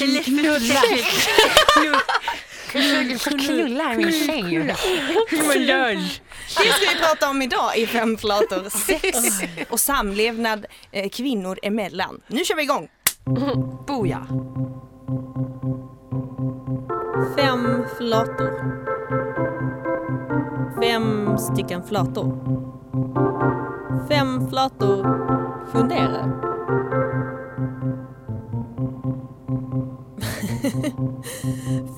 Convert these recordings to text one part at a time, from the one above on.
Knulla. Knulla är min tjej. Det ska vi prata om idag i Fem flator. Sex och samlevnad eh, kvinnor emellan. Nu kör vi igång! Boja. Fem flator. Fem stycken flator. Fem flator funderar.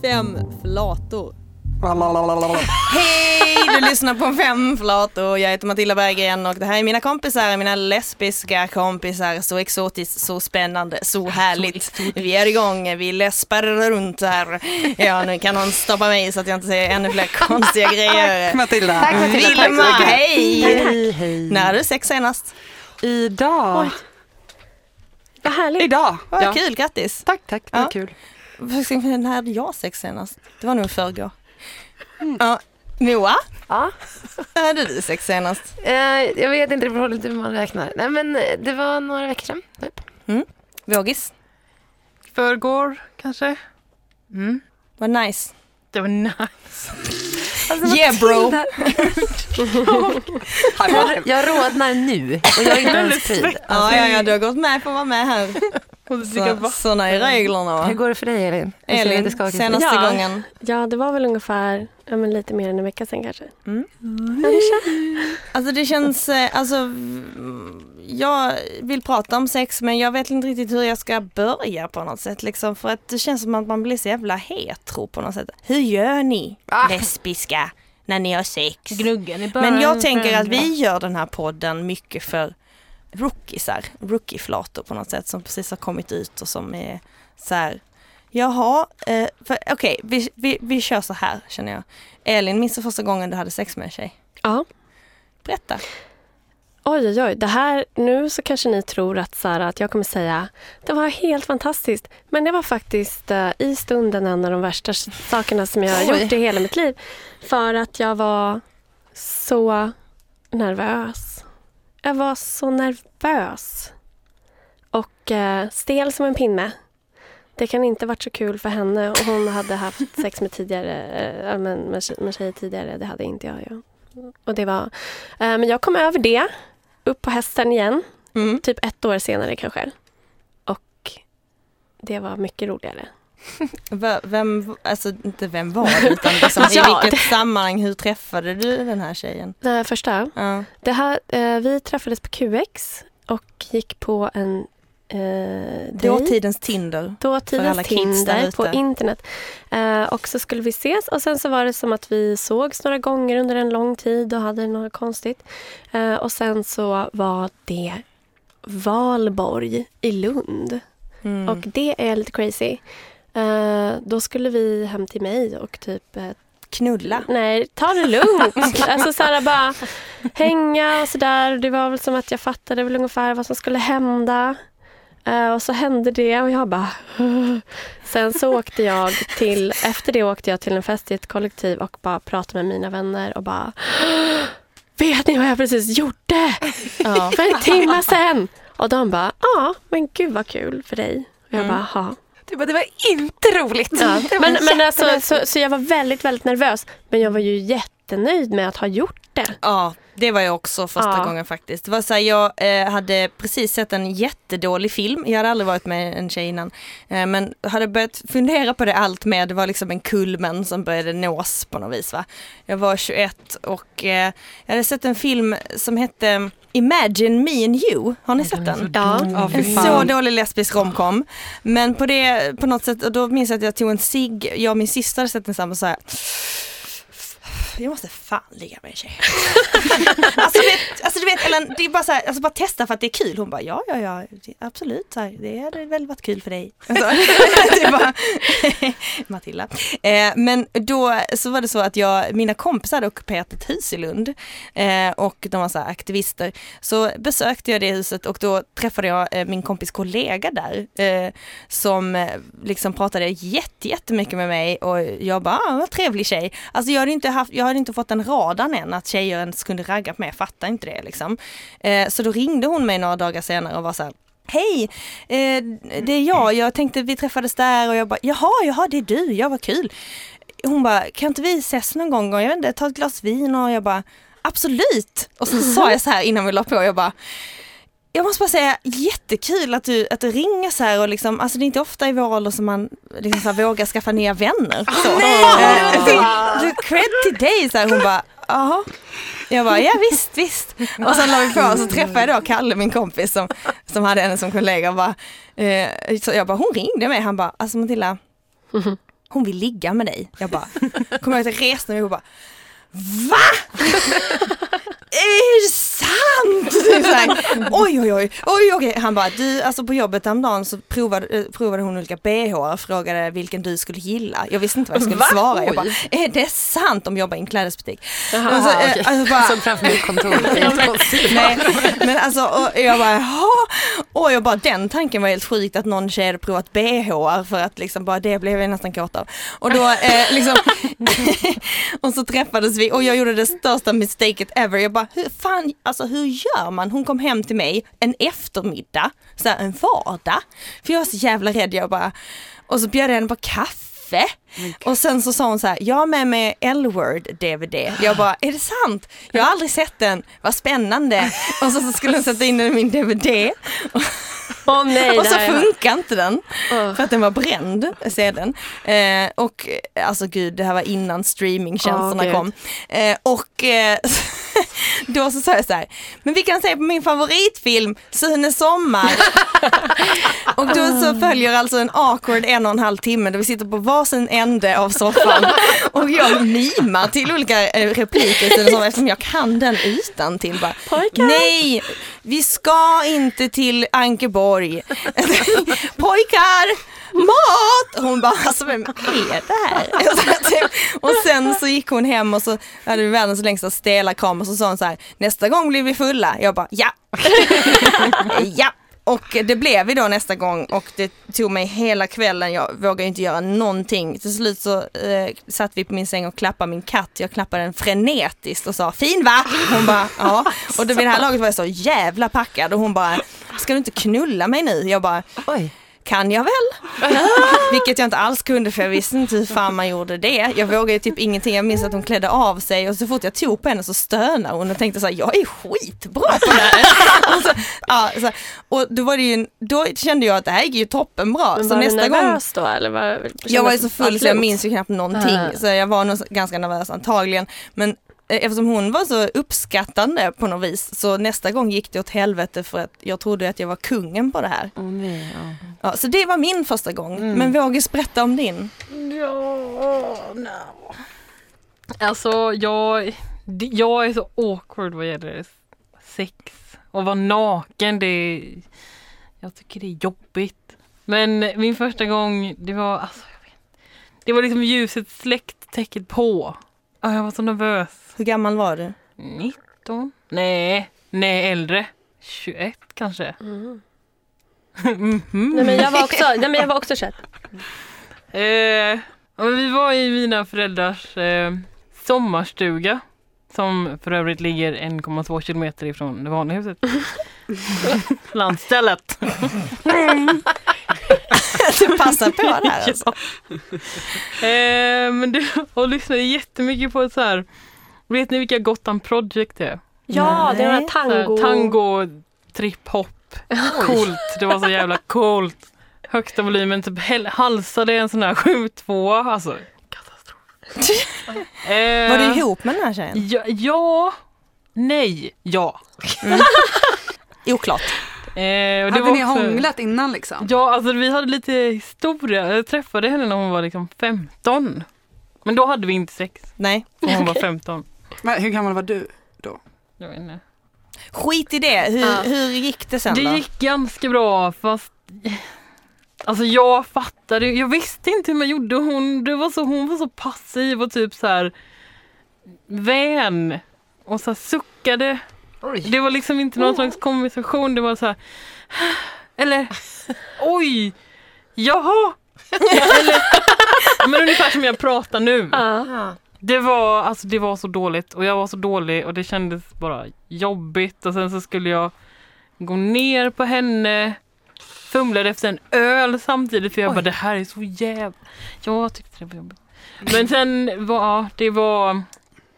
Fem flator. Hej! Du lyssnar på Fem flator. Jag heter Matilda Berggren och det här är mina kompisar, mina lesbiska kompisar. Så exotiskt, så spännande, så härligt. Vi är igång, vi läspar runt här. Ja, nu kan någon stoppa mig så att jag inte säger ännu fler konstiga grejer. Matilda. Tack, Matilda. Tack så Vilma, mycket. hej! Hej, hej. När hade du sex senast? Idag. Vad härligt. Idag. Vad Ja. kul, grattis! Tack, tack. Det är Ja. kul. När hade jag sex senast? Det var nog i förrgår. Ja. Moa, Ja. när hade du sex senast? Eh, jag vet inte, det beror lite hur man räknar. Nej, men eh, det var några veckor sedan. Typ. Vågis? Förrgår kanske. Mm. Vad nice. Det var nice. Alltså, Yeah bro! jag, jag rodnar nu och jag är inte ens pryd. Ja, ja, ja, du har gått med på att vara med här. Så, såna är reglerna Hur va? går det för dig Elin? Elin, senaste Ja. gången. Ja, det var väl ungefär ja, men lite mer än en vecka sedan kanske. Alltså det känns, eh, alltså mm, jag vill prata om sex men jag vet inte riktigt hur jag ska börja på något sätt liksom för att det känns som att man blir så jävla hetero på något sätt. Hur gör ni Ah. lesbiska när ni har sex? Gnuggen i början. Men jag tänker att vi gör den här podden mycket för rookiesar, rookieflator på något sätt som precis har kommit ut och som är så här, jaha, eh, okej vi, vi, vi kör så här känner jag. Elin, minns du första gången du hade sex med en tjej? Ja. Berätta. Oj, oj, oj. Det här, nu så kanske ni tror att, så här, att jag kommer säga det var helt fantastiskt. Men det var faktiskt eh, i stunden en av de värsta sakerna som jag har gjort i hela mitt liv. För att jag var så nervös. Jag var så nervös. Och eh, stel som en pinne. Det kan inte varit så kul för henne och hon hade haft sex med tidigare, eh, med, tje- med tjejer tidigare. Det hade inte jag. Ja. Och det var, eh, men jag kom över det, upp på hästen igen, Mm. typ ett år senare kanske. Och det var mycket roligare. Vem, alltså inte vem var det utan liksom, i Ja, vilket sammanhang, hur träffade du den här tjejen? Den här första, Ja. det här, eh, vi träffades på QX och gick på en eh. Dåtidens Tinder. Dåtidens Tinder på internet. Eh, och så skulle vi ses och sen så var det som att vi sågs några gånger under en lång tid och hade något konstigt. Eh, och sen så var det Valborg i Lund. Mm. Och det är lite crazy. Eh, då skulle vi hem till mig och typ eh, Knulla. Nej, ta det lugnt. alltså så här, bara hänga och sådär. Det var väl som att jag fattade väl ungefär vad som skulle hända. Eh, och så hände det och jag bara... Sen så åkte jag till... Efter det åkte jag till en fest i ett kollektiv och bara pratade med mina vänner och bara... Vet ni vad jag precis gjorde? Ja. För en timme sen! Och de bara, ja, men gud vad kul för dig. Och jag Mm. bara, ja. Du bara, det var inte roligt. Ja. Men, men alltså, så, så jag var väldigt, väldigt nervös. Men jag var ju jättenöjd med att ha gjort det. Ja, det var jag också första Ja. gången faktiskt. Det var så här, jag eh, hade precis sett en jättedålig film. Jag hade aldrig varit med en tjej innan. Eh, men hade börjat fundera på det allt med. Det var liksom en kulmen som började nås på något vis. Va? Jag var 21 och eh, jag hade sett en film som hette Imagine Me and You. Har ni sett den? Ja. En så dålig lesbisk romcom. Men på det, på något sätt, och då minns jag att jag tog en cigg. Jag och min syster hade sett den samma och så här. Jag måste fan ligga med en tjej. alltså, du vet, alltså du vet Ellen, det är bara så här, alltså bara testa för att det är kul. Hon bara ja, ja, ja, absolut, så här, det hade väl varit kul för dig. Alltså, bara, Matilda. Eh, men då så var det så att jag, mina kompisar hade ockuperat ett hus i Lund eh, och de var så här aktivister. Så besökte jag det huset och då träffade jag eh, min kompis kollega där eh, som eh, liksom pratade jätte, jättemycket med mig och jag bara, ah, vad trevlig tjej. Alltså jag hade inte haft, jag hade inte fått den radarn än att tjejer ens kunde ragga på mig, jag fattar inte det liksom. Eh, så då ringde hon mig några dagar senare och var så här, Hej, eh, det är jag. Jag tänkte vi träffades där och jag bara, jaha, jaha, det är du. jag vad kul. Hon bara, kan inte vi ses någon gång och jag vet inte, ta ett glas vin och jag bara, absolut. Och så sa jag så här innan vi la på, jag bara, jag måste bara säga, jättekul att du, att du ringer så här och liksom, alltså det är inte ofta i vår ålder som man liksom så här, vågar skaffa nya vänner. Så. Eh, det- det- Cred till dig, så här. hon bara, jaha. Jag bara, ja visst, visst. Och sen la vi på och så träffade jag då Kalle, min kompis som, som hade henne som kollega. Och bara, eh, så jag bara, hon ringde mig. Han bara, alltså Matilda, hon vill ligga med dig. Jag bara, kommer jag ihåg att jag reste mig och bara, va? Är sant? Är så här, oj, oj, oj, oj, oj. Han bara, du, alltså på jobbet häromdagen så provade, eh, provade hon olika bh och frågade vilken du skulle gilla. Jag visste inte vad jag skulle Va? svara. Jag bara, är det sant? De jobbar i en klädesbutik. Jaha, Och så, eh, okej. alltså bara- Såg framför mig ett kontor. Nej, men alltså och jag bara jaha, och jag bara den tanken var helt sjukt att någon tjej hade provat bh för att liksom bara det blev jag nästan kåt av. Och då eh, liksom, och så träffades vi och jag gjorde det största mistaket ever. Jag bara hur fan, alltså hur gör man? Hon kom hem till mig en eftermiddag, så här, en vardag. För jag var så jävla rädd, jag bara, och så bjöd jag henne på kaffe. Och sen så sa hon så här, jag har med mig L-word DVD. Jag bara, är det sant? Jag har aldrig sett den, vad spännande. Och så, så skulle hon sätta in den i min DVD Åh nej, och så funkar inte den för att den var bränd, sedeln. Eh, och eh, alltså gud, det här var innan streamingtjänsterna gud. kom. Eh, och eh, då så sa jag så här, men vi kan se på min favoritfilm Sune Sommar. och då så följer alltså en awkward en och en halv timme där vi sitter på varsin ände av soffan och jag mimar till olika eh, repliker Sune Sommar eftersom jag kan den utan till bara. Pojkar. Nej, vi ska inte till Ankeborg. Pojkar, mat! Hon bara, alltså vem är det här? Typ. Och sen så gick hon hem och så hade vi världens längsta stela kram och så sa hon så här, nästa gång blir vi fulla. Jag bara, ja. ja. Och det blev vi då nästa gång och det tog mig hela kvällen, jag vågade inte göra någonting. Till slut så eh, satt vi på min säng och klappade min katt, jag klappade den frenetiskt och sa fin va? Hon bara ja. Och då vid det här laget var jag så jävla packad och hon bara, ska du inte knulla mig nu? Jag bara, Oj kan jag väl? Vilket jag inte alls kunde för jag visste inte hur fan man gjorde det. Jag vågade typ ingenting. Jag minns att hon klädde av sig och så fort jag tog på henne så stönade hon och tänkte så här, jag är skitbra på det här. och, så, ja, så, och då var det ju, då kände jag att det här gick ju toppenbra. Men Så var nästa du gång nervös då eller? Var, jag var ju så full så jag minns ju knappt någonting. Ah. Så jag var nog ganska nervös antagligen. Men eftersom hon var så uppskattande på något vis så nästa gång gick det åt helvete för att jag trodde att jag var kungen på det här. Åh, nej, ja. Ja, så det var min första gång. Mm. Men vågis berätta om din. Ja, no. Alltså jag, jag är så awkward vad gäller sex. Och vara naken, det är, jag tycker det är jobbigt. Men min första gång, det var, alltså, jag vet, det var liksom ljuset släckt, täcket på. Ja, Jag var så nervös. Hur gammal var du? 19? Nej, nej äldre. 21 kanske. Mm. Mhm. Nej, men jag var också, nej, men jag var också 21. Eh, ja, vi var i mina föräldrars eh, sommarstuga. Som för övrigt ligger 1,2 kilometer ifrån det vanliga huset. Landstället. Du passar på där alltså. Eh, men det, och lyssnade jättemycket på ett så här. Vet ni vilka Gotham Project är? Ja, det var tango. tango, trip-hop. Coolt. Det var så jävla coolt. Högsta volymen, typ halsade en sån här 7-2. Alltså katastrof. Eh, Var du ihop med den här tjejen? Ja, ja nej, ja. Oklart. Eh, och det Hade var ni också- hånglat innan liksom? Ja, alltså vi hade lite historia. Jag träffade henne när hon var liksom 15. Men då hade vi inte sex. Nej. När hon var 15. Men Hur gammal var du? Jag vet inte. Skit i det. Hur, Ja. hur gick det sen Det då? gick ganska bra fast Alltså jag fattade, jag visste inte hur man gjorde. Hon, det var så, hon var så passiv och typ så här vän och så här suckade. Det var liksom inte någon slags konversation. Det var så här eller oj, jaha. eller, men ungefär som jag pratar nu. Ja. Det var, alltså det var så dåligt och jag var så dålig och det kändes bara jobbigt och sen så skulle jag gå ner på henne fumlade efter en öl samtidigt för jag bara det här är så jävla... Jag tyckte det var jobbigt. Men sen var, ja, det var,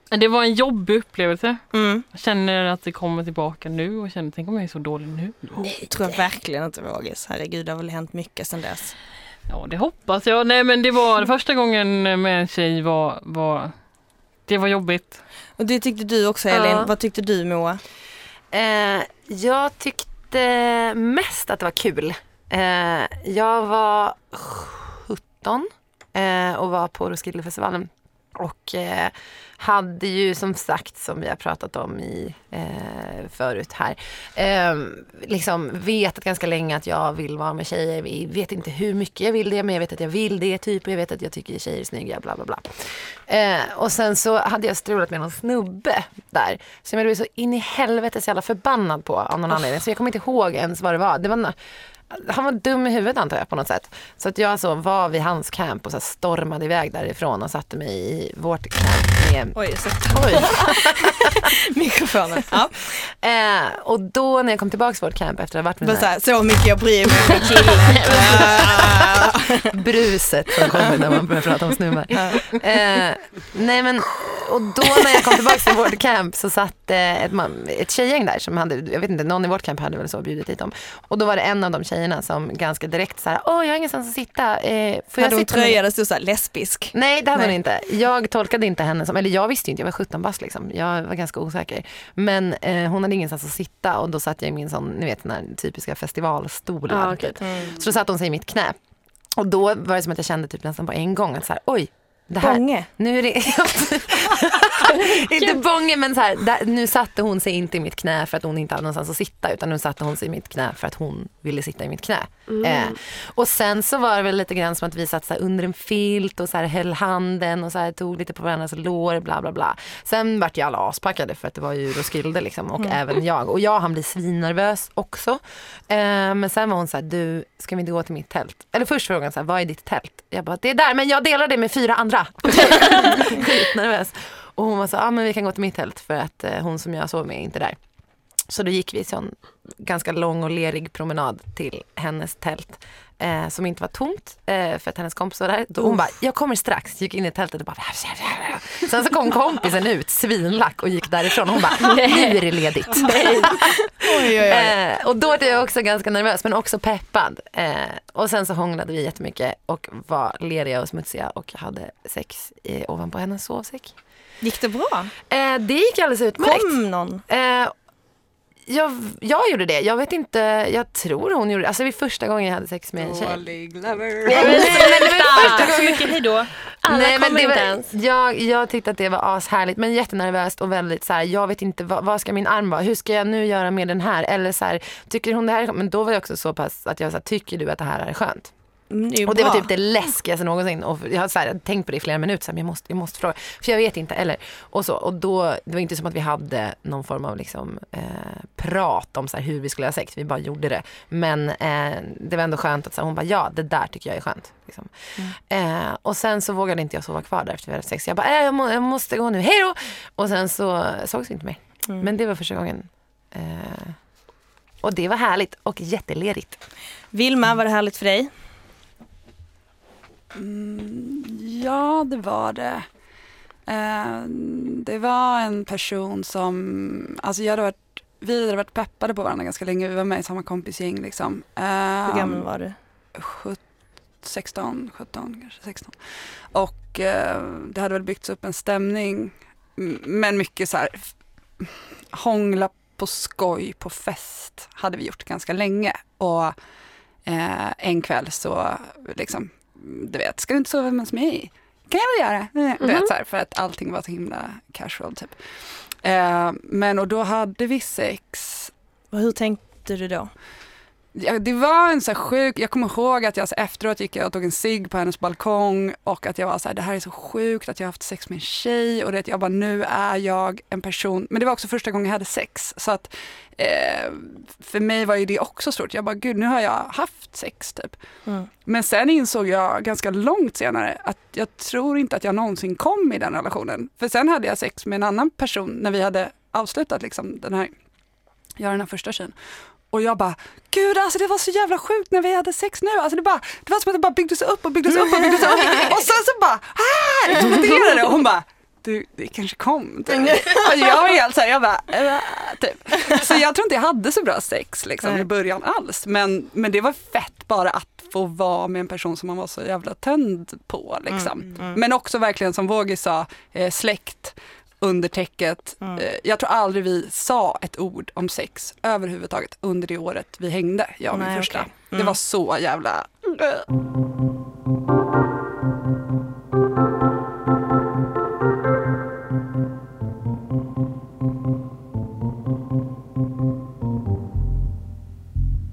det var en jobbig upplevelse. Mm. Jag känner att det kommer tillbaka nu och känner, tänk om jag är så dålig nu. Det tror jag verkligen inte Rogis. Herregud, det har väl hänt mycket sedan dess. Ja, det hoppas jag. Nej, men det var första gången med en tjej var, var det var jobbigt. Och det tyckte du också Elin. Ja. Vad tyckte du Moa? Eh, jag tyckte mest att det var kul. Eh, jag var 17 eh, och var på Roskildefestivalen. Och eh, hade ju som sagt, som vi har pratat om i, eh, förut här, eh, liksom vetat ganska länge att jag vill vara med tjejer. Jag vet inte hur mycket jag vill det, men jag vet att jag vill det typ. Och jag vet att jag tycker tjejer är snygga, bla bla bla. Eh, och sen så hade jag strulat med någon snubbe där. Som jag blev så in i helvete så jävla förbannad på av någon oh. anledning. Så jag kommer inte ihåg ens vad det var. det var han var dum i huvudet antar jag på något sätt. Så att jag alltså var vid hans camp och så stormade iväg därifrån och satte mig i vårt camp med Oj, så Oj. mikrofonen. Ja. Eh, och då när jag kom tillbaka till vårt camp efter att ha varit med så, här så mycket jag bryr mig om min kille. bruset som kommer när man börjar prata om snubbar. Eh, nej men, och då när jag kom tillbaka till vårt camp så satt eh, ett, man- ett tjejgäng där som hade, jag vet inte, någon i vårt camp hade väl så bjudit dit dem. Och då var det en av de tjejerna som ganska direkt så här, åh jag har ingenstans att sitta. Eh, får jag Hade hon sitta med-" tröja där stod så här lesbisk? Nej det hade hon Nej. inte. Jag tolkade inte henne som, eller jag visste ju inte, jag var 17 bast liksom. Jag var ganska osäker. Men eh, hon hade ingenstans att sitta och då satt jag i min sån, ni vet den här typiska festivalstolen. Ja, okej. typ. Så då satte hon sig i mitt knä. Och då var det som att jag kände typ nästan på en gång att så här, oj, det här, Bånge. nu är det... inte bånge men så här, där, nu satte hon sig inte i mitt knä för att hon inte hade någonstans att sitta utan nu satte hon sig i mitt knä för att hon ville sitta i mitt knä. Eh, och sen så var det väl lite grann som att vi satt så här under en filt och så här höll handen och så här tog lite på varandras lår bla bla bla. Sen vart ju alla aspackade för att det var ju Roskilde liksom och även jag. Och jag han blir svinnervös också. Eh, men sen var hon så här, du ska vi inte gå till mitt tält? Eller först frågade hon så här, vad är ditt tält? Jag bara, det är där men jag delar det med fyra andra. Skitnervös. Och hon var så, ja ah, men vi kan gå till mitt tält för att eh, hon som jag sov med är inte där. Så då gick vi sån ganska lång och lerig promenad till hennes tält. Eh, som inte var tomt eh, för att hennes kompis var där. Då hon bara, jag kommer strax. Gick in i tältet och bara Sen så kom kompisen ut svinlack och gick därifrån. Hon bara, nu är det ledigt. Oj, oj, oj. Eh, och då var jag också ganska nervös men också peppad. Eh, och sen så hånglade vi jättemycket och var leriga och smutsiga och hade sex eh, ovanpå hennes sovsäck. Gick det bra? Eh, det gick alldeles utmärkt. Kom någon? Jag, jag gjorde det. Jag vet inte, jag tror hon gjorde det. Alltså det var första gången jag hade sex med en tjej. Dålig lover. Ja, men, men så mycket, hejdå. Alla Nej, men kommer det inte var, ens. jag, jag tyckte att det var ashärligt men jättenervöst och väldigt så här, jag vet inte vad, vad ska min arm vara, hur ska jag nu göra med den här? Eller så här, tycker hon det här är? Men då var jag också så pass att jag sa, tycker du att det här är skönt? Mm, det Och det var typ det läskigaste någonsin. Och jag har så här, tänkt på det i flera minuter, så här, men jag måste, jag måste fråga. För jag vet inte. Eller, och, så, och då, det var inte som att vi hade någon form av liksom, eh, prat om så här, hur vi skulle ha sex. Vi bara gjorde det. Men eh, det var ändå skönt att så här, hon bara, ja det där tycker jag är skönt. Liksom. Eh, och sen så vågade inte jag sova kvar där efter vi hade sex. Jag bara, äh, jag, må, jag måste gå nu, hej då! Och sen så sågs vi inte mer. Men det var första gången. Eh, och det var härligt och jättelerigt. Vilma, var det härligt för dig? Mm, ja, det var det. Eh, det var en person som, alltså jag hade varit, vi hade varit peppade på varandra ganska länge. Vi var med i samma kompisgäng liksom. Eh, Hur gammal var du? sjut- 16, 17, kanske 16. Och eh, det hade väl byggts upp en stämning, men mycket så här hångla på skoj på fest hade vi gjort ganska länge. Och eh, en kväll så liksom, du vet, ska du inte sova hos mig? Kan jag väl göra? Du vet, så här, för att allting var så himla casual typ. Eh, men och då hade vi sex Och hur tänkte du då? Ja, det var en så här sjuk, jag kommer ihåg att jag så efteråt gick jag och tog en cigg på hennes balkong och att jag var så här, det här är så sjukt att jag har haft sex med en tjej och det, jag bara, nu är jag en person, men det var också första gången jag hade sex så att eh, för mig var ju det också stort, jag bara, gud nu har jag haft sex typ. Mm. Men sen insåg jag ganska långt senare att jag tror inte att jag någonsin kom i den relationen. För sen hade jag sex med en annan person när vi hade avslutat liksom den här, jag den här första tjejen. Och jag bara, gud alltså det var så jävla sjukt när vi hade sex nu. Alltså det, bara, det var som att det bara byggdes upp och byggdes upp och byggdes upp. Och sen så bara, här! Exploderade det. Och hon bara, du det kanske kom. Typ. Och jag var helt såhär, jag bara, äh, typ. Så jag tror inte jag hade så bra sex liksom, i början alls. Men, men det var fett bara att få vara med en person som man var så jävla tänd på. Liksom. Men också verkligen som Vågi sa, eh, släkt under täcket. Eh, jag tror aldrig vi sa ett ord om sex överhuvudtaget under det året vi hängde, jag och min Nej, första. Det Mm. var så jävla...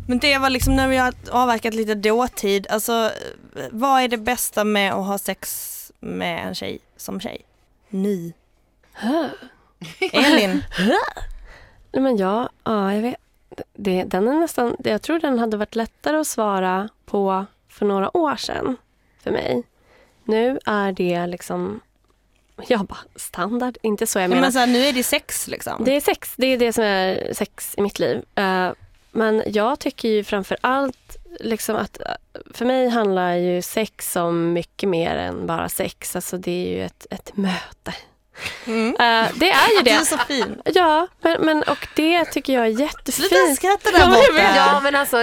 Men det var liksom när vi har avverkat lite dåtid, alltså vad är det bästa med att ha sex med en tjej som tjej? Elin? Nej, men ja, ja, jag vet. Det, den är nästan, jag tror den hade varit lättare att svara på för några år sedan för mig. Nu är det liksom, jag bara standard, inte så jag Ja, menar. men så här, nu är det sex liksom. Det är sex, det är det som är sex i mitt liv. Eh, men jag tycker ju framför allt liksom att eh, för mig handlar ju sex om mycket mer än bara sex. Alltså det är ju ett, ett möte. Mm. Eh, det är ju Du är det. så fin. Ja, men, men och det tycker jag är Sluta jättefint. skratta där Ja, borta. Ja men alltså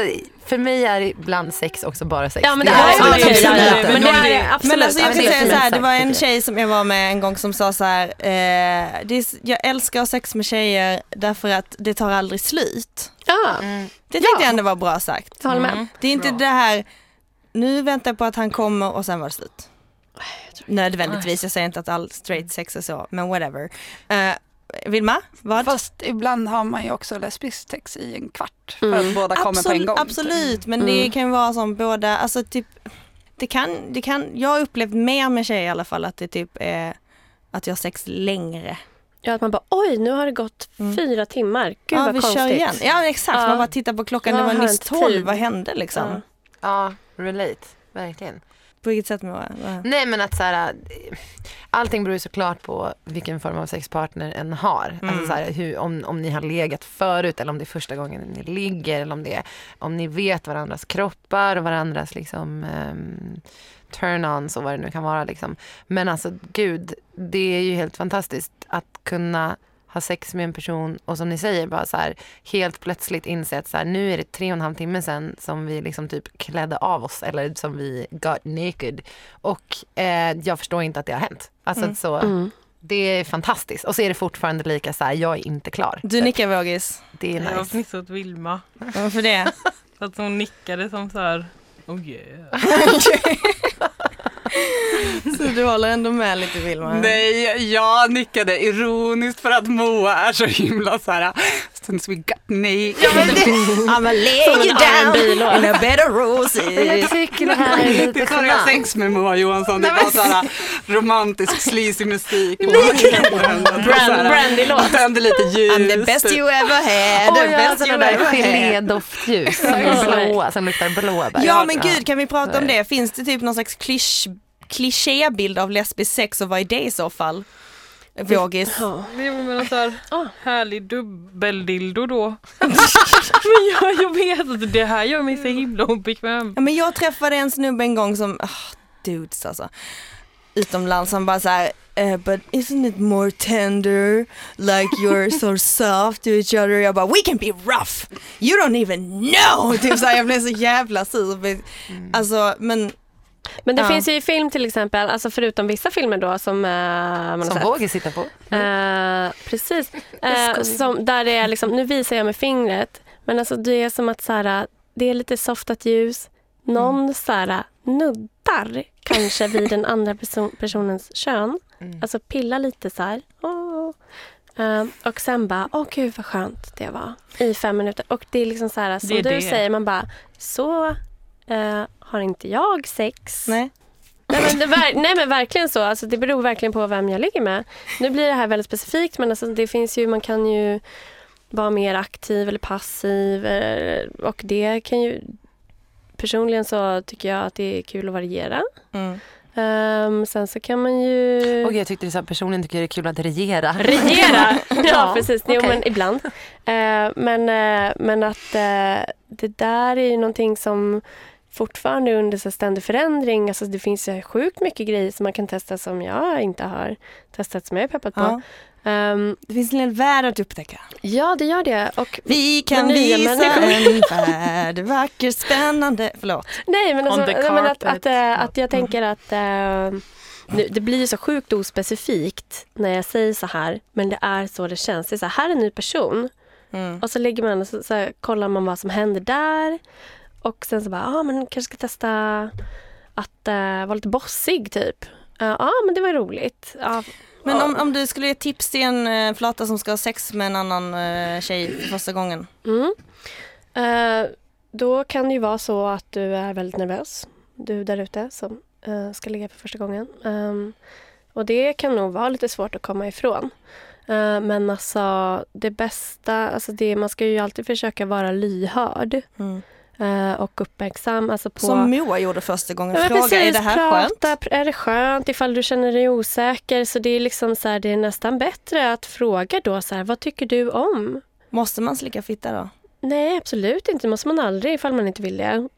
för mig är ibland sex också bara sex. Ja men det är är Ja, okej, absolut. ja, ja. Men det är absolut. Men alltså jag Ja, kan det säga så här, det var en tjej som jag var med en gång som sa så här, eh, det är, jag älskar sex med tjejer därför att det tar aldrig slut. Ja, Mm. Det tyckte Ja. jag ändå var bra sagt. jag håller med. Det är inte Bra. det här, nu väntar jag på att han kommer och sen var det slut. Nödvändigtvis, jag säger inte att all straight sex är så, men whatever. Uh, Vilma, vad? Fast ibland har man ju också lesbisk sex i en kvart för Mm. att båda kommer på en Absolut, gång. absolut men det Mm. kan ju vara som båda, alltså typ, det kan, det kan, jag har upplevt mer med tjejer i alla fall att det typ är att jag har sex längre. Ja, att man bara oj, nu har det gått Mm. fyra timmar. Gud ja, vad vi konstigt. kör igen. Ja exakt, Ja. man bara tittar på klockan, det Vad var nyss hänt? 12, Tid. vad hände liksom? Ja. Ja, relate. Verkligen. På vilket sätt Moa? Vad- Nej men att så här, allting beror ju såklart på vilken form av sexpartner en har. Alltså så här, hur, om, om ni har legat förut eller om det är första gången ni ligger eller om, det är, om ni vet varandras kroppar och varandras liksom um, turn-ons och vad det nu kan vara. Liksom. Men alltså gud, det är ju helt fantastiskt att kunna ha sex med en person och som ni säger bara så här helt plötsligt inse att så här, nu är det tre och en halv timme sedan som vi liksom typ klädde av oss eller som vi got naked och eh, jag förstår inte att det har hänt. Alltså Mm. så, Mm. det är fantastiskt och så är det fortfarande lika så här, jag är inte klar. Du nickar Vågis, Det är Jag har nice. fnissat åt Vilma. varför det? För att hon nickade som så här, oh yeah. Så du håller ändå med lite Vilma? Nej, jag nickade ironiskt för att Moa är så himla så här. Since we got naked. I'ma lay Som en you down in a bed of Men Jag roses. tycker det här är Det lite är så jag sex med Moa Johansson. Det är bara så här romantisk sleazy musik. Brand, Brandy-låt. Tänder lite ljus. I'm the best you ever had, jag har best sådana you där ever had. gelédoftljus blåa, som luktar blåbär. Ja men gud, kan vi prata om det? Finns det typ någon slags klisch, klichébild av lesbisk sex och vad är det i så fall? Vågis? Ja. Det var med en så här Ah. härlig dubbeldildo då. Men jag, jag vet att det här gör mig så himla obekväm. Ja, men jag träffade en snubbe en gång som, ah, dudes alltså, utomlands som bara såhär, eh, but isn't it more tender, like you're so soft to each other? Jag bara, we can be rough, you don't even know! Typ såhär, jag blev så jävla sur. Alltså, men Men det Ja. finns ju i film till exempel, alltså förutom vissa filmer då som eh, man har Som vågar sitta på. Eh, precis. Eh, som, där det är liksom, nu visar jag med fingret, men alltså det är som att så här, det är lite softat ljus. Någon Mm. så här, nuddar kanske vid den andra person, personens kön. Mm. Alltså pilla lite så här. Åh. Eh, och sen bara, åh gud vad skönt det var. I fem minuter. Och det är liksom så här, som du det. säger, man bara, så eh, har inte jag sex. nej. Nej men, det, ver- nej men verkligen så. Alltså, det beror verkligen på vem jag ligger med. Nu blir det här väldigt specifikt men alltså, det finns ju, man kan ju vara mer aktiv eller passiv. eh, Och det kan ju... Personligen så tycker jag att det är kul att variera. Mm. Ehm, sen så kan man ju... Och jag tyckte så här, personligen tycker jag det är kul att regera. Regera! ja, Ja, precis. Jo, men ibland. Eh, men, eh, men att eh, det där är ju någonting som fortfarande under så ständig förändring. Alltså det finns ju sjukt mycket grejer som man kan testa som jag inte har testat som jag är peppad på. Ja. Ehm, Det finns en hel värld att upptäcka. ja, det gör det. Och, Vi kan visa människor. en värld, vacker, spännande. Förlåt. nej, men, alltså, nej, men att, att, eh, att jag tänker att eh, nu, det blir så sjukt ospecifikt när jag säger så här, men det är så det känns. Det är så här, här är en ny person. Mm. Och så ligger man och så, så här, kollar man vad som händer där. Och sen så bara, ja ah, men kanske ska testa att eh, vara lite bossig typ. Ja ah, men det var roligt. Ja, Men om, om du skulle ge tips till en eh, flata som ska ha sex med en annan eh, tjej för första gången. Mm. Då kan det ju vara så att du är väldigt nervös. Du där ute som ska ligga för första gången. Ehm, och det kan nog vara lite svårt att komma ifrån. Men alltså det bästa, alltså det, man ska ju alltid försöka vara lyhörd Mm. Eh, och uppmärksam. Alltså på, Som Moa gjorde första gången. Ja, Fråga, precis, är det här prata, skönt? Är det skönt ifall du känner dig osäker? Så det är liksom så här, det är nästan bättre att fråga då så här, vad tycker du om? Måste man slicka fitta då? Nej, absolut inte. Det måste man aldrig ifall man inte vill det.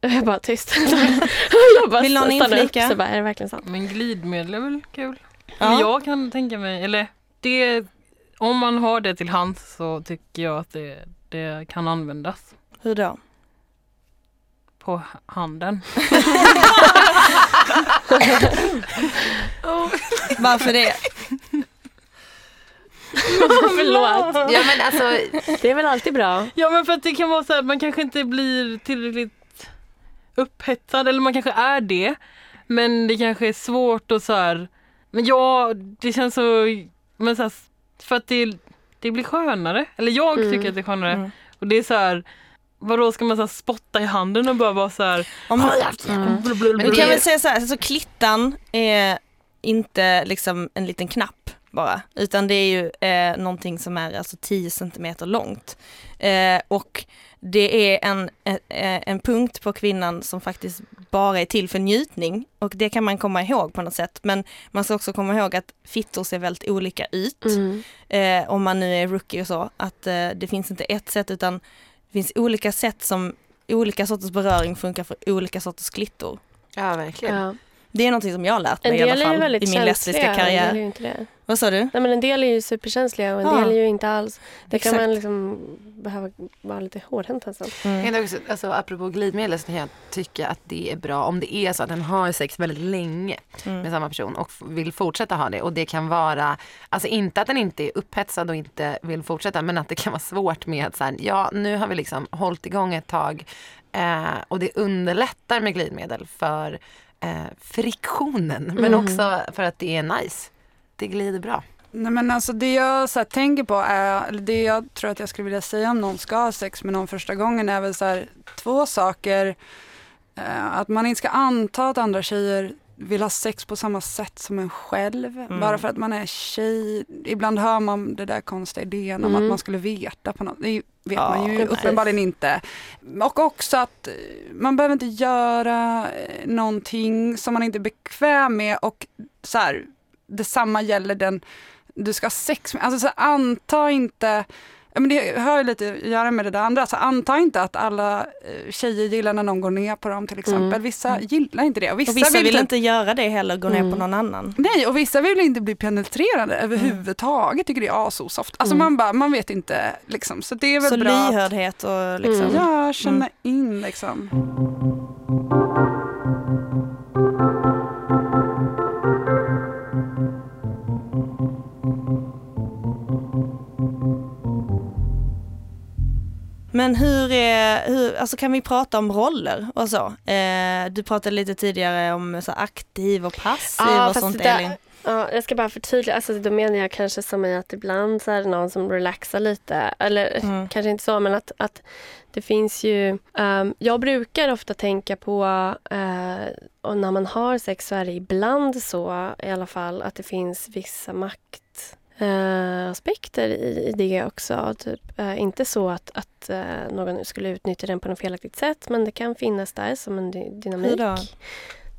Jag är bara tyst. jag bara Vill någon stannar upp, inflika? Så bara, är det verkligen sant? Men glidmedel är väl kul? Ja. Jag kan tänka mig, eller det, om man har det till hands så tycker jag att det, det kan användas Hur då? på handen. Varför det? Förlåt. Ja, men alltså, Det är väl alltid bra. Ja men för att det kan vara så här, man kanske inte blir tillräckligt upphetsad eller man kanske är det. Men det kanske är svårt och så här. Men ja, det känns så, men så här, för att det, det blir skönare. Eller jag Mm. tycker att det är skönare. Mm. Och det är så här, vadå ska man så här spotta i handen och bara vara så här. Om, Mm. Vi det- kan väl säga så här, alltså klittan är inte liksom en liten knapp bara, utan det är ju eh, någonting som är alltså 10 centimeter långt. Eh, och det är en, eh, en punkt på kvinnan som faktiskt bara är till för njutning och det kan man komma ihåg på något sätt. Men man ska också komma ihåg att fittor ser väldigt olika ut. Mm. eh, om man nu är rookie och så, att eh, det finns inte ett sätt utan det finns olika sätt som olika sorters beröring funkar för olika sorters klittor. ja verkligen. Ja. Det är någonting som jag har lärt En mig i alla del är ju fall väldigt i min lesbiska känsliga. En del är karriär. ju inte det. Vad sa du? Nej, men en del är ju superkänsliga och en Ja. del är ju inte alls. Det kan man liksom behöva vara lite hårdhänt nästan. Jag Mm. kan också, alltså, apropå glidmedel så kan jag tycka att det är bra om det är så att den har sex väldigt länge med Mm. samma person och vill fortsätta ha det. Och det kan vara, alltså inte att den inte är upphetsad och inte vill fortsätta men att det kan vara svårt med att så här, ja nu har vi liksom hållit igång ett tag eh, och det underlättar med glidmedel för eh, friktionen men Mm. också för att det är nice. Det glider bra. Nej men alltså det jag så här, tänker på är, eller det jag tror att jag skulle vilja säga om någon ska ha sex med någon första gången är väl så här, två saker. Eh, att man inte ska anta att andra tjejer vill ha sex på samma sätt som en själv. Mm. Bara för att man är tjej. Ibland hör man det där konstiga idén om Mm. att man skulle veta på något. Det vet Ja, man ju precis. uppenbarligen inte. Och också att man behöver inte göra eh, någonting som man inte är bekväm med och så här, detsamma gäller den du ska ha sex med. Alltså så här, anta inte, men det har ju lite att göra med det där andra, så anta inte att alla eh, tjejer gillar när någon går ner på dem till exempel. Mm. Vissa gillar inte det och vissa, Och vissa vill typ- inte göra det heller, gå ner Mm. på någon annan. Nej, och vissa vill inte bli penetrerade överhuvudtaget, tycker det är asosoft. Alltså Mm. man bara, man vet inte liksom. Så det är väl Så bra att lyhördhet och liksom. Mm. ja, känna in liksom. Men hur är, hur, alltså kan vi prata om roller och så? Eh, du pratade lite tidigare om så aktiv och passiv Ja, och sånt där- Elin. Ja, jag ska bara förtydliga. Alltså, då menar jag kanske som i att ibland så är det någon som relaxar lite. Eller Mm. kanske inte så, men att, att det finns ju... ehm, jag brukar ofta tänka på, eh, och när man har sex så är det ibland så i alla fall att det finns vissa makt eh, aspekter i, i det också. Typ, eh, inte så att, att eh, någon skulle utnyttja den på något felaktigt sätt men det kan finnas där som en dy- dynamik. Hur då?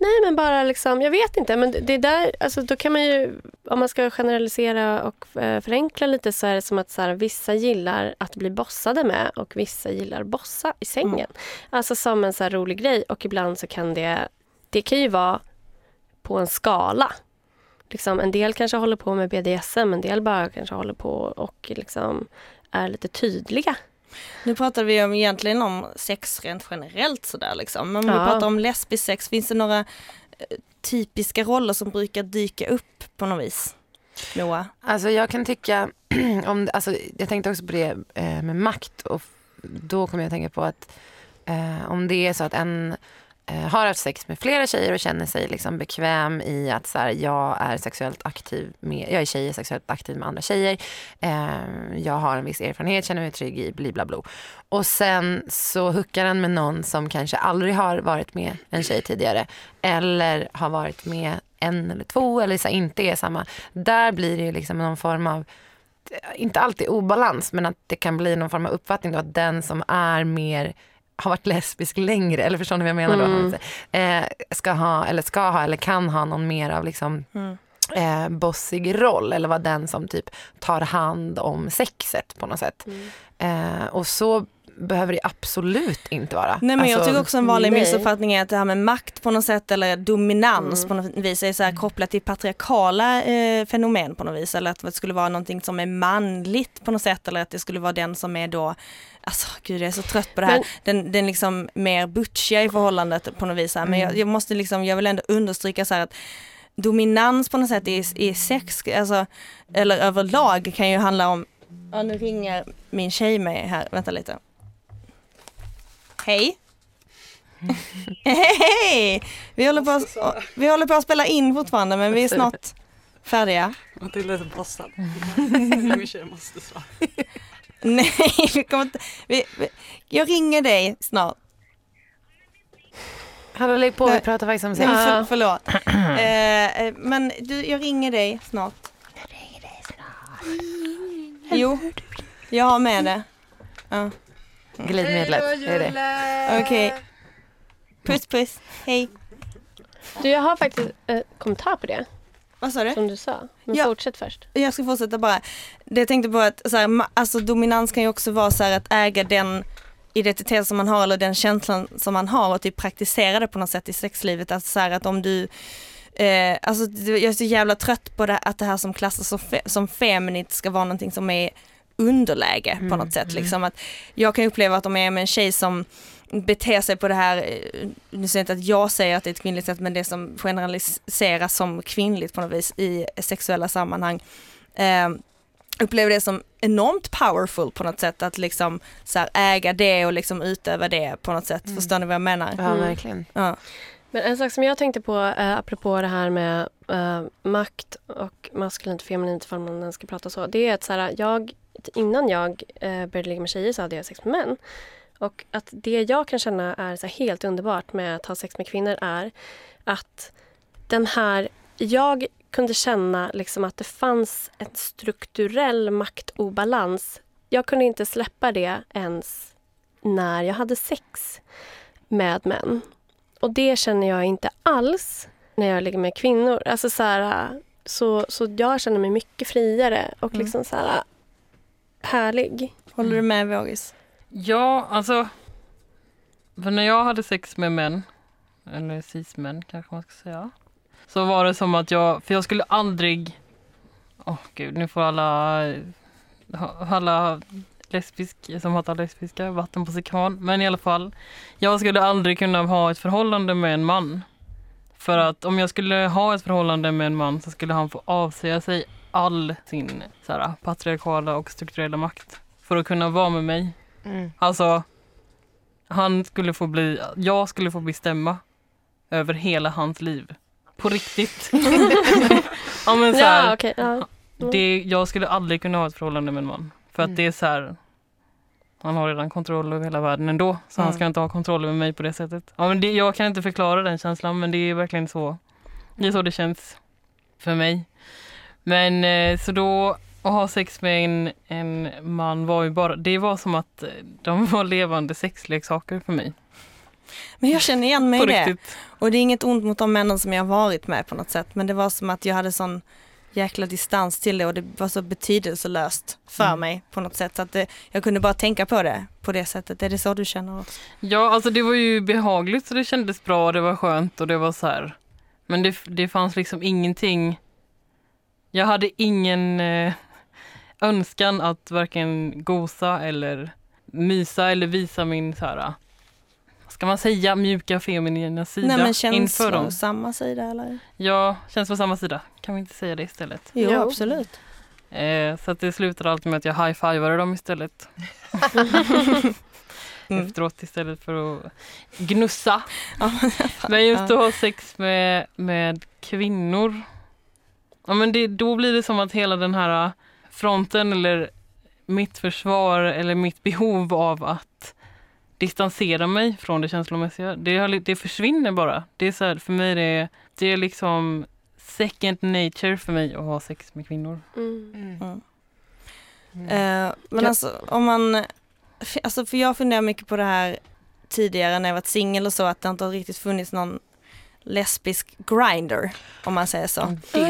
Nej, men bara liksom, jag vet inte. Men det är där, alltså då kan man ju, om man ska generalisera och eh, förenkla lite så är det som att så här, vissa gillar att bli bossade med och vissa gillar bossa i sängen. Alltså som en så rolig grej och ibland så kan det, det kan ju vara på en skala. Liksom, en del kanske håller på med BDSM, en del bara kanske håller på och liksom är lite tydliga. Nu pratar vi om, egentligen om sex rent generellt sådär liksom. Men om Ja. vi pratar om lesbisk sex, finns det några eh, typiska roller som brukar dyka upp på något vis? Moa? Alltså jag kan tycka, om, alltså, jag tänkte också på det eh, med makt och då kommer jag att tänka på att eh, om det är så att en Eh, har haft sex med flera tjejer och känner sig liksom bekväm i att så här, jag är sexuellt aktiv med, jag är tjej, är sexuellt aktiv med andra tjejer. Eh, jag har en viss erfarenhet, känner mig trygg i bliblablo. Och sen så hookar han med någon som kanske aldrig har varit med en tjej tidigare. Eller har varit med en eller två eller så här, inte är samma. Där blir det ju liksom någon form av inte alltid obalans, men att det kan bli någon form av uppfattning då att den som är mer har varit lesbisk längre, eller förstår ni vad jag menar Mm. då? Eh, ska ha, eller ska ha, eller kan ha någon mer av liksom Mm. eh, bossig roll eller vara den som typ tar hand om sexet på något sätt. Mm. Eh, och så behöver det absolut inte vara. Nej men jag Alltså, tycker också en vanlig nej. missuppfattning är att det här med makt på något sätt eller dominans Mm. på något vis är så här kopplat till patriarkala eh, fenomen på något vis. Eller att det skulle vara någonting som är manligt på något sätt eller att det skulle vara den som är då Alltså gud jag är så trött på det här. Men- den, den liksom mer butchiga i förhållandet på något vis. Här. Men jag, jag måste liksom, jag vill ändå understryka så här att dominans på något sätt i, i sex, alltså, eller överlag kan ju handla om, ja nu ringer min tjej mig här, vänta lite. Hej! Hej! Vi håller, på, att- vi håller på att spela in fortfarande men vi är snart färdiga. Matilda är så bossad. Tjej måste svara. Nej, vi kommer inte, vi, vi, jag ringer dig snart. Hallå lägg på, vi pratar faktiskt om Nej, sex. för, förlåt. Eh, eh, men du, jag ringer dig snart. Jo, jag har med det. Ja. Glidmedlet, det är det. Okej. Puss puss, hej. Du, jag har faktiskt en kommentar på det, Vad sa du? som du sa. Men Ja. fortsätt först. Jag ska fortsätta bara. Det jag tänkte på att så här, alltså, dominans kan ju också vara så här att äga den identitet som man har eller den känslan som man har och typ praktisera det på något sätt i sexlivet. Att, så här, att om du Eh, alltså jag är så jävla trött på det, att det här som klassas som, fe, som feminint ska vara någonting som är underläge på Mm, något sätt. mm. Liksom. Att jag kan uppleva att om jag är med en tjej som beter sig på det här, eh, nu säger jag inte att jag säger att det är ett kvinnligt sätt, men det som generaliseras som kvinnligt på något vis i sexuella sammanhang. Eh, upplever det som enormt powerful på något sätt att liksom så här, äga det och liksom utöva det på något sätt. Mm. Förstår ni vad jag menar? Ja, Mm. verkligen. Ja. Men en sak som jag tänkte på, eh, apropå det här med eh, makt och maskulint och feminint, ifall man ens ska prata så, det är att så här, jag, innan jag eh, började ligga med tjejer så hade jag sex med män. Och att det jag kan känna är så helt underbart med att ha sex med kvinnor är att den här, jag kunde känna liksom att det fanns en strukturell maktobalans. Jag kunde inte släppa det ens när jag hade sex med män. Och det känner jag inte alls när jag ligger med kvinnor. Alltså så, här, så, så jag känner mig mycket friare och Mm. liksom så här härlig. Håller du med Vågis? Ja, alltså. För när jag hade sex med män, eller cis-män kanske man ska säga. Så var det som att jag, för jag skulle aldrig, åh gud, nu får alla, alla lesbisk, som hatar lesbiska vatten på sin kvarn. Men i alla fall, jag skulle aldrig kunna ha ett förhållande med en man. För att om jag skulle ha ett förhållande med en man så skulle han få avsäga sig all sin så här, patriarkala och strukturella makt för att kunna vara med mig. Mm. Alltså, han skulle få bli, jag skulle få bestämma över hela hans liv. På riktigt. ja, men så här, Ja, okej. ja. det, jag skulle aldrig kunna ha ett förhållande med en man. För att Mm. det är så här, han har redan kontroll över hela världen ändå. Så han Mm. ska inte ha kontroll över mig på det sättet. Ja, men det, jag kan inte förklara den känslan men det är verkligen så. Det är så det känns för mig. Men eh, så då att ha sex med en, en man var ju bara, det var som att eh, de var levande sexleksaker för mig. Men jag känner igen mig i det. Och det är inget ont mot de männen som jag har varit med på något sätt. Men det var som att jag hade sån jäkla distans till det och det var så betydelselöst för Mm. mig på något sätt. Så att det, jag kunde bara tänka på det på det sättet. Är det så du känner också? Ja, alltså det var ju behagligt så det kändes bra, det var skönt och det var så här. Men det, det fanns liksom ingenting. Jag hade ingen eh, önskan att varken gosa eller mysa eller visa min så här, vad ska man säga, mjuka feminina sida Nej men inför dem. samma sida eller? Ja, känns på samma sida. Kan vi inte säga det istället? Jo, Jo. absolut. Eh, så att det slutade alltid med att jag high-fivade dem istället. Mm. efteråt istället för att gnussa. Men just att ha sex med, med kvinnor. Ja, men det, då blir det som att hela den här fronten eller mitt försvar eller mitt behov av att distansera mig från det känslomässiga, det, det försvinner bara. Det är så här, för mig det är, det är liksom second nature för mig att ha sex med kvinnor. Mm. Mm. Mm. Eh, men alltså om man, alltså för jag funderar mycket på det här tidigare när jag varit singel och så att det inte har riktigt funnits någon lesbisk grinder om man säger så. Skulle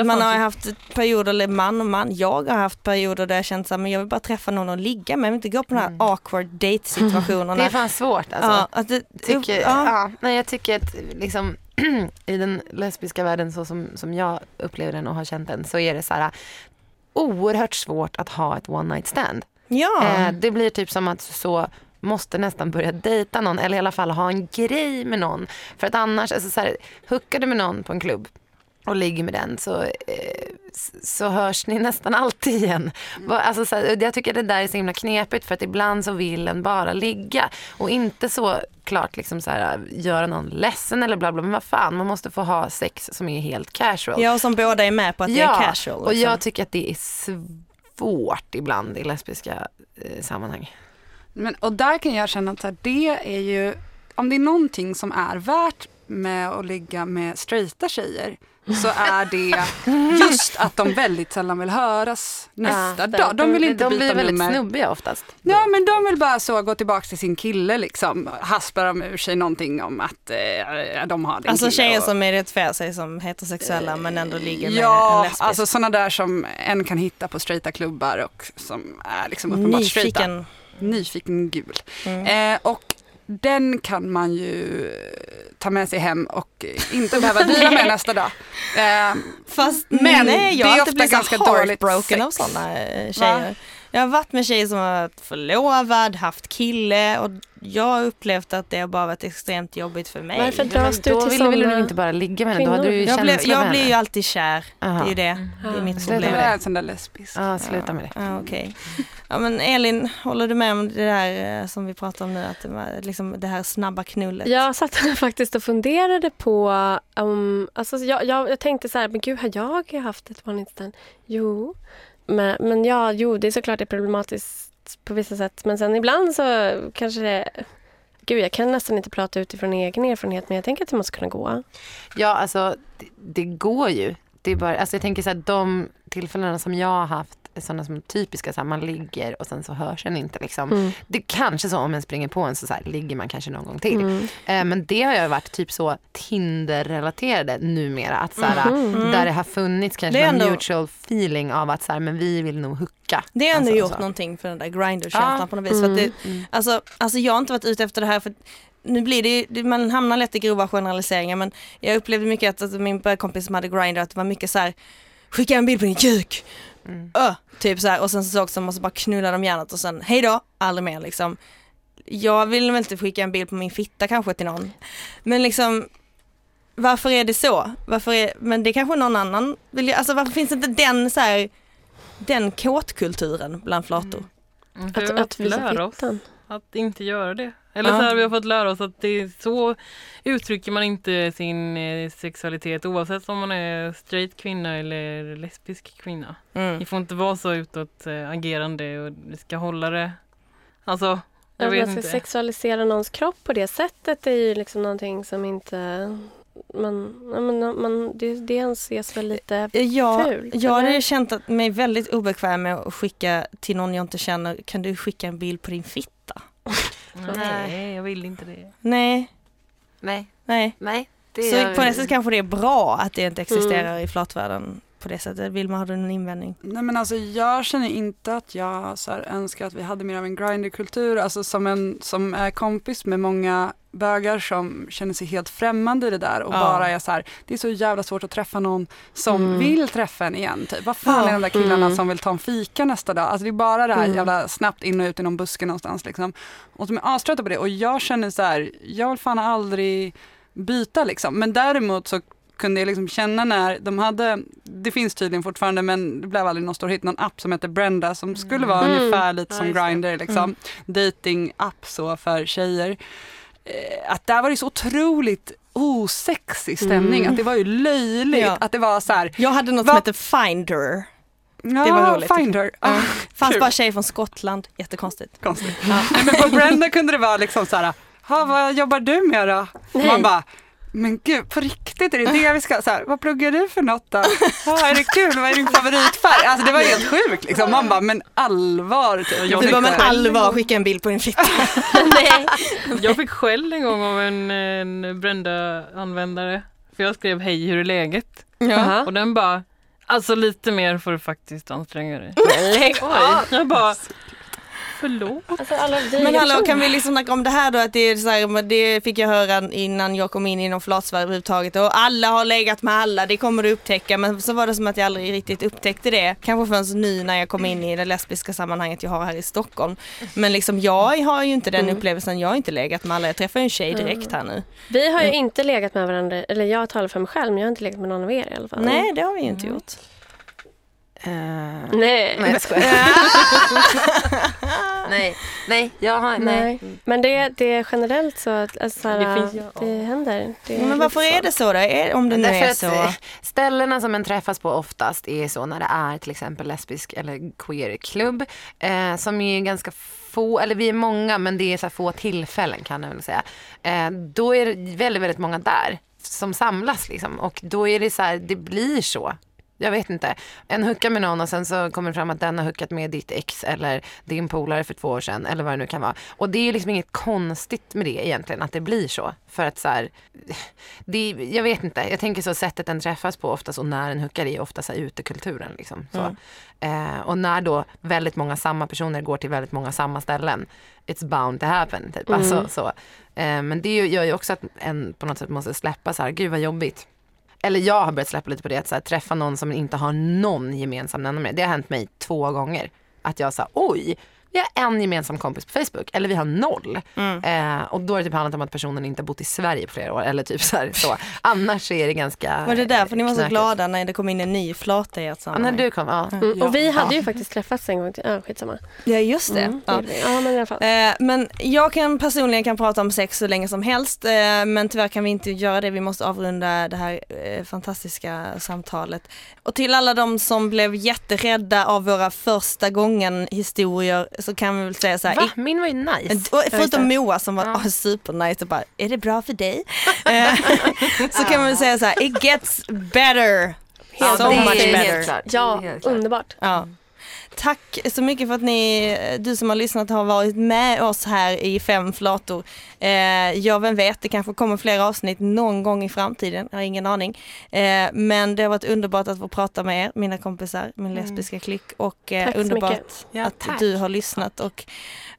Eh, man har haft perioder, eller man och man, jag har haft perioder där jag känt så här, men jag vill bara träffa någon och ligga med, jag vill inte gå på de här Mm. awkward date situationerna. Det är fan svårt alltså. ja, att det, tycker, ja. ja. nej, jag tycker att liksom, i den lesbiska världen så som, som jag upplever den och har känt den så är det så här oerhört svårt att ha ett one night stand. ja. Eh, det blir typ som att så måste nästan börja dejta någon eller i alla fall ha en grej med någon. För att annars, alltså så här, hookar du med någon på en klubb och ligger med den så, eh, så hörs ni nästan alltid igen. Alltså, så här, jag tycker det där är så himla knepigt för att ibland så vill en bara ligga och inte så klart liksom så här, göra någon ledsen eller bla bla men vad fan man måste få ha sex som är helt casual. ja, och som båda är med på att det är casual. och liksom. jag tycker att det är svårt ibland i lesbiska eh, sammanhang. Men, och där kan jag känna att här, det är ju, om det är någonting som är värt med att ligga med straighta tjejer så är det just att de väldigt sällan vill höras nästa dag. De vill inte de byta blir väldigt nummer. snubbiga oftast. Ja men de vill bara så gå tillbaka till sin kille liksom. Hasplar de ur sig någonting om att eh, de har din Alltså tjejer och- som identifierar sig som heterosexuella men ändå ligger med en Ja, lesbisk. alltså sådana där som en kan hitta på straighta klubbar och som är liksom uppenbart straighta. Nyfiken. Gul. Mm. Eh, och den kan man ju ta med sig hem och inte behöva dela med nästa dag. Eh, Fast Men nej, jag det är har inte ofta blivit ganska så dåligt heartbroken av sex. sådana eh, tjejer. Jag har varit med tjejer som har varit förlovad, haft kille och jag har upplevt att det har bara varit extremt jobbigt för mig. Varför Men dras du till ville, ville du inte bara ligga med henne, då hade du ju Jag, blev, jag med blir ju alltid kär, det är ju det. Det är mitt Sluta det problem. med är det. sån där lesbisk. Ja, sluta med det. Ja, okej. Ja men Elin, håller du med om det där eh, som vi pratar om nu, att det, var, liksom det här snabba knullet? Jag satt faktiskt och funderade på om... Alltså jag, jag, jag tänkte så här, men gud har jag haft ett one night stand? Jo. Men, men ja, jo, det är såklart det är problematiskt på vissa sätt. Men sen ibland så kanske det... Gud, jag kan nästan inte prata utifrån egen erfarenhet, men jag tänker att det måste kunna gå. Ja, alltså det, det går ju. Det är bara, alltså jag tänker så här, de tillfällena som jag har haft är sådana som är typiska, så här, man ligger och sen så hörs en inte. Liksom. Mm. Det är kanske så om en springer på en så, så här, ligger man kanske någon gång till. Mm. Eh, men det har ju varit typ så Tinder-relaterade numera. Att, så här, Mhm. Där det har funnits kanske en ändå- mutual feeling av att så här, men vi vill nog hooka. Det har ändå Alltså, gjort så. någonting för den där grinder-känslan Ja. på något vis. För att det, Mm. alltså, alltså jag har inte varit ute efter det här för nu blir det, ju- man hamnar lätt i grova generaliseringar men jag upplevde mycket att alltså, min bögkompis som hade grinder att det var mycket så här skicka en bild på din kuk, Mm. Öh, typ så här och sen så också måste bara knulla dem hjärnet och sen hej då, aldrig mer liksom. Jag vill väl inte skicka en bild på min fitta kanske till någon. Men liksom varför är det så? Varför är, men det kanske någon annan vill, alltså varför finns inte den så här den kåtkulturen bland flator? Mm, vi Att, att fått visa lära oss fittan. att inte göra det. Eller så här, vi har fått lära oss att det är så uttrycker man inte sin eh, sexualitet oavsett om man är straight kvinna eller lesbisk kvinna. Mm. Ni får inte vara så utåt eh, agerande och ni ska hålla det. Alltså, jag Att vet man ska inte. sexualisera någons kropp på det sättet är ju liksom någonting som inte... Man, men, man, det, det anses väl lite... Ja, Fult, jag eller? känt att mig väldigt obekväm med att skicka till någon jag inte känner, kan du skicka en bild på din fitta? Nej, jag vill inte det. Nej, Nej, nej. nej. Det Så på något sätt kanske det är bra att det inte existerar i flatvärlden på det sättet. Vilma, har du någon invändning? Nej men alltså jag känner inte att jag så här, önskar att vi hade mer av en grinderkultur. Alltså som en som är kompis med många bögar som känner sig helt främmande i det där och Ja. bara är så här, det är så jävla svårt att träffa någon som Mm. vill träffa en igen. Typ. Vad fan Ja. är de där killarna Mm. som vill ta en fika nästa dag? Alltså det är bara det här Mm. jävla snabbt in och ut i någon buske någonstans liksom. Och de är aströtta på det och jag känner så här, jag vill fan aldrig byta liksom. Men däremot så kunde jag liksom känna när de hade, det finns tydligen fortfarande men det blev aldrig någon stor hit, någon app som heter Brenda som skulle vara Mm. ungefär lite Ja, som. Grindr liksom. Mm. Dating-app så för tjejer. Eh, Att där var det så otroligt osexig stämning, Mm. att det var ju löjligt, Ja. att det var så här, Jag hade något Va? som hette Finder. ja, Det var roligt. Finder. Ja. Ah, Fanns Kul. bara tjejer från Skottland. Jättekonstigt. konstigt. Nej, men på Brenda kunde det vara liksom så här, "Ha, vad jobbar du med då? Nej. Man bara, men gud på riktigt är det det vi ska, så här, vad pluggar du för något då? Ja, är det kul, vad är din favoritfärg? Alltså det var helt sjukt liksom, man bara, men allvar typ. Jag Du bara, men allvar, skicka en bild på din fitta. Nej. Jag fick skäll en gång av en, en Brenda-användare. För jag skrev hej, hur är läget? Jaha. Och den bara, alltså lite mer får du faktiskt anstränga dig. Lägg av. Jag bara, förlåt? Alltså, Men hallå, kan vi liksom snacka om det här då? Att det, är så här, det fick jag höra innan jag kom in inom flatsverige överhuvudtaget. Och alla har legat med alla, det kommer du upptäcka. Men så var det som att jag aldrig riktigt upptäckte det. Kanske förrän nu när jag kom in i det lesbiska sammanhanget jag har här i Stockholm. Men liksom jag har ju inte den Mm. upplevelsen, jag har inte legat med alla. Jag träffade en tjej direkt här nu. Vi har ju inte legat med varandra, eller jag talar för mig själv, men jag har inte legat med någon av er i alla fall. Nej, det har vi ju inte gjort. Eh, Nej. nej, jag skojar. nej, nej, jag har, nej. Nej. Men det, det är generellt så att alltså, Det det, finns ju- händer. Det Men varför är det så då? Är, om det nu Därför är så. Ställena som en träffas på oftast är så när det är till exempel lesbisk eller queerklubb eh, som är ganska få, eller vi är många men det är så här få tillfällen kan jag väl säga. Eh, då är det väldigt, väldigt många där som samlas liksom och då är det så här, det blir så. Jag vet inte. En hooka med någon och sen så kommer det fram att den har hookat med ditt ex eller din polare för två år sedan eller vad det nu kan vara. Och det är liksom inget konstigt med det egentligen att det blir så. För att så här, det, jag vet inte, jag tänker så sättet den träffas på oftast och när en hookar är ofta så här utekulturen. Liksom, så. Eh, och när då väldigt många samma personer går till väldigt många samma ställen, it's bound to happen. Typ. Alltså, så. Eh, men det gör ju också att en på något sätt måste släppa så här, gud vad jobbigt. Eller jag har börjat släppa lite på det, att så här, träffa någon som inte har någon gemensam nämnare med. Det har hänt mig två gånger. Att jag sa oj, vi har en gemensam kompis på Facebook, eller vi har noll. Eh, och då har det typ handlat om att personen inte har bott i Sverige på flera år, eller typ så, här, så. Annars är det ganska Var det därför ni var så glada när det kom in en ny flata i ert Ja, när sammanhang? du kom, ja. Mm. Och vi Ja. hade ju faktiskt träffats en gång till. Ja, skitsamma. Ja, just det. Mm, det Ja. gjorde vi. ja, men i alla fall. Eh, men jag kan personligen kan prata om sex så länge som helst eh, men tyvärr kan vi inte göra det. Vi måste avrunda det här eh, fantastiska samtalet. Och till alla de som blev jätterädda av våra första gången historier så kan vi väl säga så här. Va? Min var ju nice. Och Förutom. Moa som var Ja. oh, supernice och bara, är det bra för dig? Eh, så kan man väl säga så här, it gets better. Helt so much better. Ja, underbart. Ja. Tack så mycket för att ni, du som har lyssnat har varit med oss här i Fem flator. Eh, ja, vem vet, det kanske kommer fler avsnitt någon gång i framtiden, jag har ingen aning. Eh, men det har varit underbart att få prata med er, mina kompisar, min lesbiska klick och eh, underbart. Ja, att tack. du har lyssnat och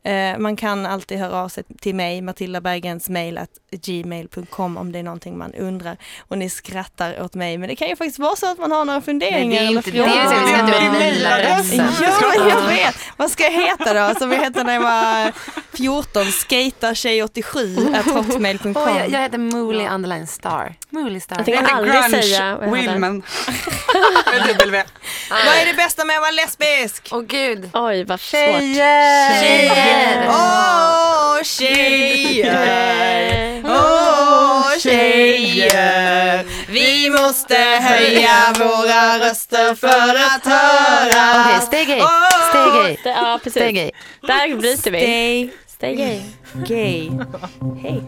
eh, man kan alltid höra av sig till mig, Matilda Bergens mail att gmail.com om det är någonting man undrar och ni skrattar åt mig men det kan ju faktiskt vara så att man har några Nej, funderingar det är eller inte det. frågor. Vi ska inte ha Det är mejladressen. Ja, jag vet. Vad ska jag heta då? Som jag hette när jag var 14, skatertjej87 at hotmail.com. Åh, jag, jag heter Mooley underline star. Mooley star. Jag tänker aldrig säga vad jag. Willman. W. Vad är det bästa med att vara lesbisk? Åh gud. Oj, vad svårt. Tjejer! Tjejer! Åh, tjejer! Åh, tjejer! Vi måste höja våra röster för att höra. Okej, stay gay. Stay gay. Ja, Stay precis. gay. Där bryter vi. Stay Stay gay. gay. Hej.